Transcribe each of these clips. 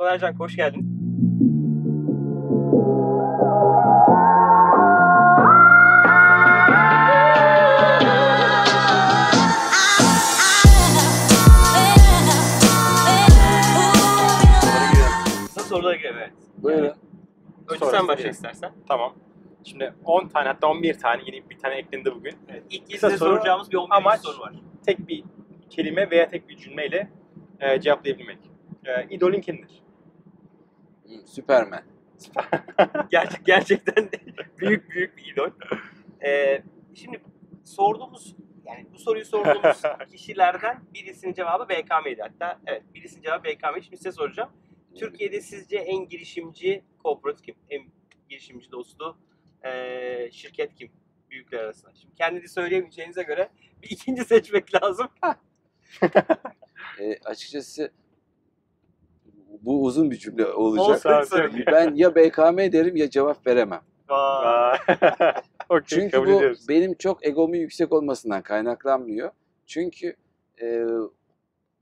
Sonercan hoş geldin. Sorulara girelim evet. Buyurun. Önce Sonra sen başla istersen. Tamam. Şimdi 10 tane hatta 11 tane yeni bir tane eklendi bugün. Evet, ilk size soru, soracağımız bir 11. amaç- soru var. Tek bir kelime veya tek bir cümleyle e, cevaplayabilmek. E, idolün kimdir? Süpermen. Gerçek, gerçekten büyük büyük bir idol. Ee, şimdi sorduğumuz yani bu soruyu sorduğumuz kişilerden birisinin cevabı BKM'ydi. Hatta evet birisinin cevabı BKM. Şimdi size soracağım. Türkiye'de sizce en girişimci corporate kim? En girişimci dostu ee, şirket kim? Büyükler arasında. Şimdi kendinizi söyleyemeyeceğinize göre bir ikinci seçmek lazım. E, açıkçası bu uzun bir cümle olacak. İyi. Ben ya BKM derim ya cevap veremem. Aa, Okey, Çünkü kabul bu ediyoruz. benim çok egomun yüksek olmasından kaynaklanmıyor. Çünkü e,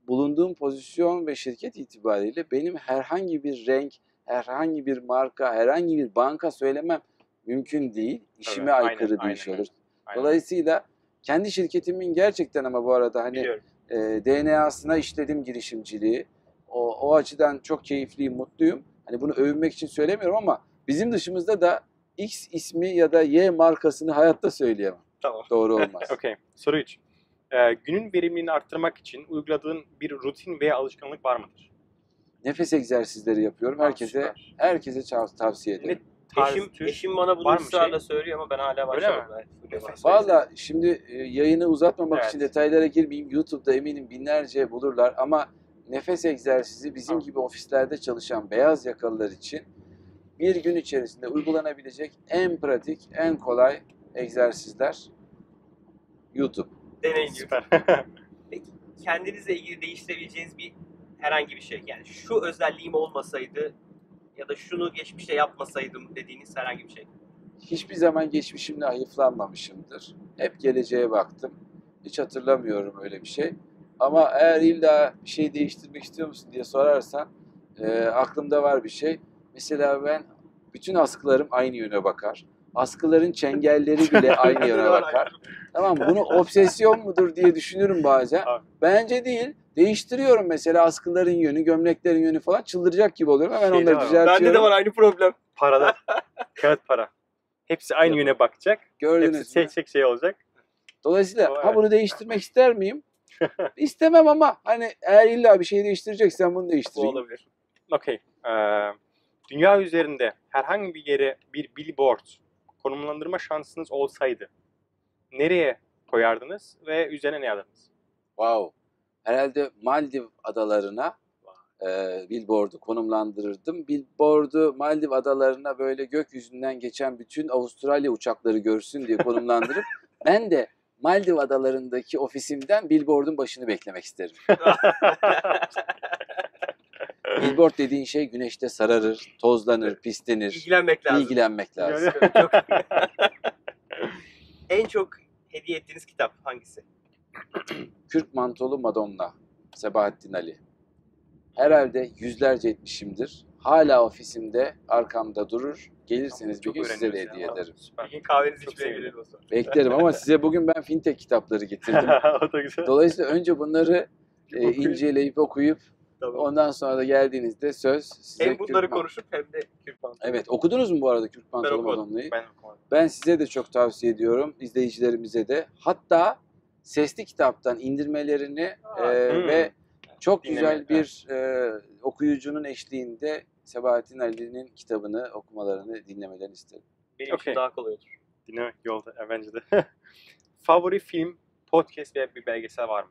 bulunduğum pozisyon ve şirket itibariyle benim herhangi bir renk, herhangi bir marka, herhangi bir banka söylemem mümkün değil. İşime aynen, aykırı bir aynen iş öyle. olur. Aynen. Dolayısıyla kendi şirketimin gerçekten ama bu arada hani Biliyorum. e, DNA'sına işledim girişimciliği. O, o açıdan çok keyifliyim, mutluyum. Hani bunu övünmek için söylemiyorum ama bizim dışımızda da X ismi ya da Y markasını hayatta söyleyemem. Tamam. Doğru olmaz. Okey. Soru 3. E, günün verimliliğini arttırmak için uyguladığın bir rutin veya alışkanlık var mıdır? Nefes egzersizleri yapıyorum. Herkese süper. herkese tavsiye ederim. tarz, Eşim, tür? eşim bana bunu ısrarla şey? söylüyor ama ben hala başlamadım. Valla şimdi e, yayını uzatmamak Evet. için detaylara girmeyeyim. YouTube'da eminim binlerce bulurlar ama nefes egzersizi bizim gibi ofislerde çalışan beyaz yakalılar için bir gün içerisinde uygulanabilecek en pratik, en kolay egzersizler YouTube. Deneyin. Süper. Peki kendinizle ilgili değiştirebileceğiniz bir herhangi bir şey yani şu özelliğim olmasaydı ya da şunu geçmişte yapmasaydım dediğiniz herhangi bir şey. Hiçbir zaman geçmişimle hayıflanmamışımdır. Hep geleceğe baktım. Hiç hatırlamıyorum öyle bir şey. Ama eğer illa bir şey değiştirmek istiyor musun diye sorarsan e, aklımda var bir şey. Mesela ben bütün askılarım aynı yöne bakar. Askıların çengelleri bile aynı yöne bakar. Tamam bunu obsesyon mudur diye düşünürüm bazen. Abi. Bence değil. Değiştiriyorum mesela askıların yönü, gömleklerin yönü falan çıldıracak gibi oluyorum. Hemen Şeyde onları var. düzeltiyorum. Bende de var aynı problem. Parada. Kağıt para. Hepsi aynı yöne bakacak. Gördünüz Hepsi mü? tek tek şey olacak. Dolayısıyla O ha evet. bunu değiştirmek ister miyim? İstemem ama hani eğer illa bir şey değiştireceksen bunu Bu değiştireyim. olabilir. Okey. Ee, dünya üzerinde herhangi bir yere bir billboard konumlandırma şansınız olsaydı nereye koyardınız ve üzerine ne yazardınız? Wow. Herhalde Maldiv adalarına e, billboard'u konumlandırırdım. Billboard'u Maldiv adalarına böyle gökyüzünden geçen bütün Avustralya uçakları görsün diye konumlandırıp ben de Maldiv adalarındaki ofisimden billboard'un başını beklemek isterim. Billboard dediğin şey güneşte sararır, tozlanır, pislenir. İlgilenmek lazım. İlgilenmek lazım. Çok- en çok hediye ettiğiniz kitap hangisi? Kürk Mantolu Madonna, Sebahattin Ali. Herhalde yüzlerce etmişimdir. Hala ofisimde arkamda durur. Gelirseniz bir Çok gün size de hediye ederim. Bir gün kahvenizi içmeye gelelim o zaman. Beklerim ama size bugün ben fintech kitapları getirdim. o da güzel. Dolayısıyla önce bunları e, inceleyip okuyup Tamam. ondan sonra da geldiğinizde söz size Hem bunları Kürk Man- konuşup hem de Kürk Mantolu. Evet okudunuz mu bu arada Kürk Mantolu okumadım. Madonna'yı? Ben okumadım. Ben size de çok tavsiye ediyorum, izleyicilerimize de. Hatta sesli kitaptan indirmelerini Aa, e, hmm. ve çok Dinlemek, güzel bir e, okuyucunun eşliğinde Sebahattin Ali'nin kitabını okumalarını, dinlemelerini isterim. Benim için Okey. daha kolay olur. Dinlemek yolda bence de. Favori film, podcast veya bir belgesel var mı?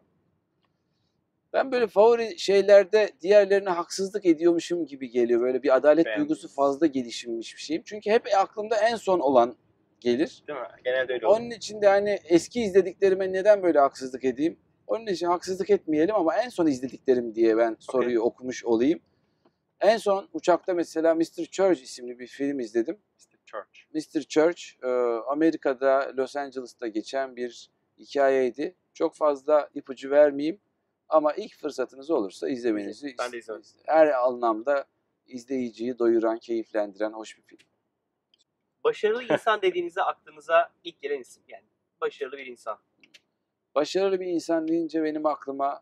Ben böyle favori şeylerde diğerlerine haksızlık ediyormuşum gibi geliyor. Böyle bir adalet Beğendim. duygusu fazla gelişmiş bir şeyim. Çünkü hep aklımda en son olan gelir. Değil mi? Genelde öyle oluyor. Onun için de hani eski izlediklerime neden böyle haksızlık edeyim? Onun için haksızlık etmeyelim ama en son izlediklerim diye ben soruyu okumuş olayım. En son uçakta mesela Mr. Church isimli bir film izledim. Steve Church. Mr. Church e, Amerika'da Los Angeles'ta geçen bir hikayeydi. Çok fazla ipucu vermeyeyim ama ilk fırsatınız olursa izlemenizi Ben de izlemek her anlamda izleyiciyi doyuran, keyiflendiren hoş bir film. Başarılı insan dediğinizde aklınıza ilk gelen isim yani. Başarılı bir insan. Başarılı bir insan deyince benim aklıma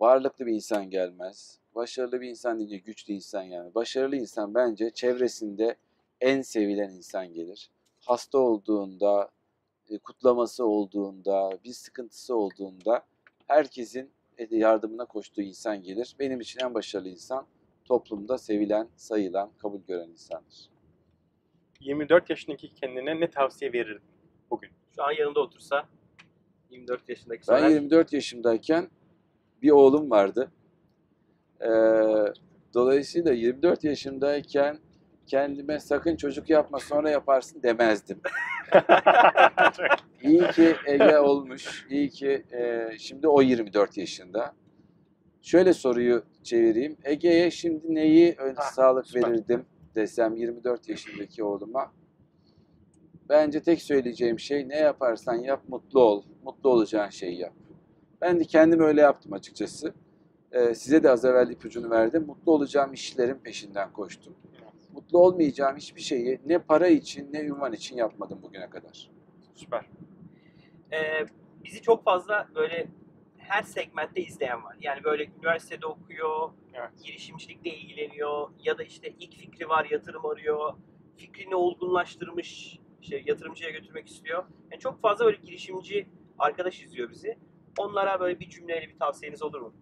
varlıklı bir insan gelmez. Başarılı bir insan deyince güçlü insan gelmez. Başarılı insan bence çevresinde en sevilen insan gelir. Hasta olduğunda, e, kutlaması olduğunda, bir sıkıntısı olduğunda herkesin e, yardımına koştuğu insan gelir. Benim için en başarılı insan toplumda sevilen, sayılan, kabul gören insandır. 24 yaşındaki kendine ne tavsiye verirdin bugün? Şu an yanında otursa 24 yaşındaki Ben Soner. 24 yaşımdayken bir oğlum vardı. Ee, dolayısıyla 24 yaşımdayken kendime sakın çocuk yapma sonra yaparsın demezdim. İyi ki Ege olmuş. İyi ki e, şimdi o 24 yaşında. Şöyle soruyu çevireyim. Ege'ye şimdi neyi ön Ha, sağlık verirdim desem 24 yaşındaki oğluma. Bence tek söyleyeceğim şey ne yaparsan yap mutlu ol. Mutlu olacağın şeyi yap. Ben de kendim öyle yaptım açıkçası. Ee, size de az evvel ipucunu verdim. Mutlu olacağım işlerin peşinden koştum. Mutlu olmayacağım hiçbir şeyi ne para için ne ünvan için yapmadım bugüne kadar. Süper. Ee, bizi çok fazla böyle her segmentte izleyen var. Yani böyle üniversitede okuyor, Evet. girişimcilikle ilgileniyor ya da işte ilk fikri var, yatırım arıyor. Fikrini olgunlaştırmış, işte yatırımcıya götürmek istiyor. Yani çok fazla böyle girişimci arkadaş izliyor bizi. Onlara böyle bir cümleyle bir tavsiyeniz olur mu?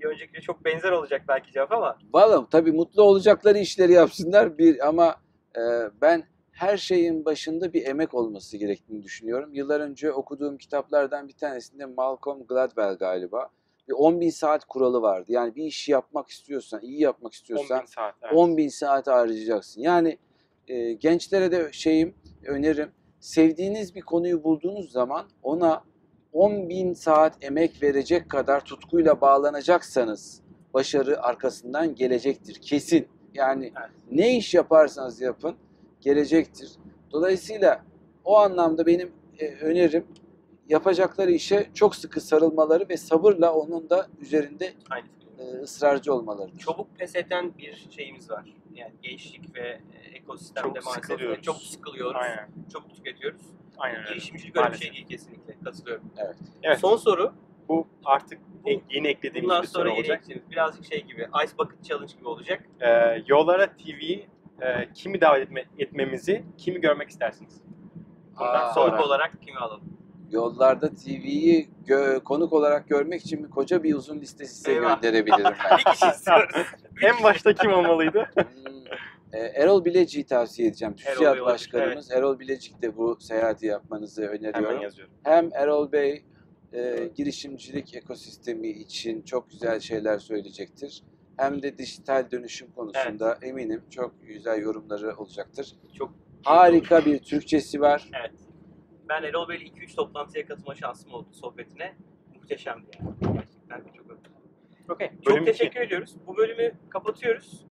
Bir öncekine çok benzer olacak belki cevap ama Valla tabii mutlu olacakları işleri yapsınlar bir ama e, ben her şeyin başında bir emek olması gerektiğini düşünüyorum. Yıllar önce okuduğum kitaplardan bir tanesinde Malcolm Gladwell galiba bir 10 bin saat kuralı vardı. Yani bir işi yapmak istiyorsan, iyi yapmak 10 istiyorsan bin saat. Evet. 10 bin saat harcayacaksın. Yani e, gençlere de şeyim, önerim. Sevdiğiniz bir konuyu bulduğunuz zaman ona 10 bin saat emek verecek kadar tutkuyla bağlanacaksanız başarı arkasından gelecektir. Kesin. Yani Evet. ne iş yaparsanız yapın gelecektir. Dolayısıyla o anlamda benim e, önerim yapacakları işe çok sıkı sarılmaları ve sabırla onun da üzerinde aynı e, ısrarcı olmalarıdır. çabuk pes eden bir şeyimiz var. Yani gençlik ve e, ekosistemde Çabuk maalesef sıkılıyoruz. çok sıkılıyoruz. Aynen. Çabuk tüketiyoruz. Aynen öyle. Girişimcilik öyle bir şey değil kesinlikle. Katılıyorum. Evet. Son soru. Bu artık Bu- yeni eklediğimiz Bundan bir sonra soru yeni olacak. Birazcık şey gibi. Ice Bucket Challenge gibi olacak. Ee, Yollara TV e, kimi davet etme- etmemizi, kimi görmek istersiniz? Bundan Aa. sonra. Olarak kimi alalım? Yollarda TV'yi gö- konuk olarak görmek için bir koca bir uzun liste size Eyvah. gönderebilirim ben. Bir kişi istiyoruz. En başta kim olmalıydı? Hmm, e, Erol Bilecik'i tavsiye edeceğim. TÜSİAD Başkanımız. Erol Bilecik de bu seyahati yapmanızı Hemen öneriyorum. yazıyorum. Hem Erol Bey e, girişimcilik ekosistemi için çok güzel şeyler söyleyecektir. Hem de dijital dönüşüm konusunda eminim çok güzel yorumları olacaktır. Çok Harika bir Türkçesi var. Evet. Ben Erol Bey'le 2-3 toplantıya katılma şansım oldu sohbetine. Muhteşemdi yani. Gerçekten çok önemli. Okey. Çok Bölüm teşekkür ediyoruz. Bu bölümü kapatıyoruz.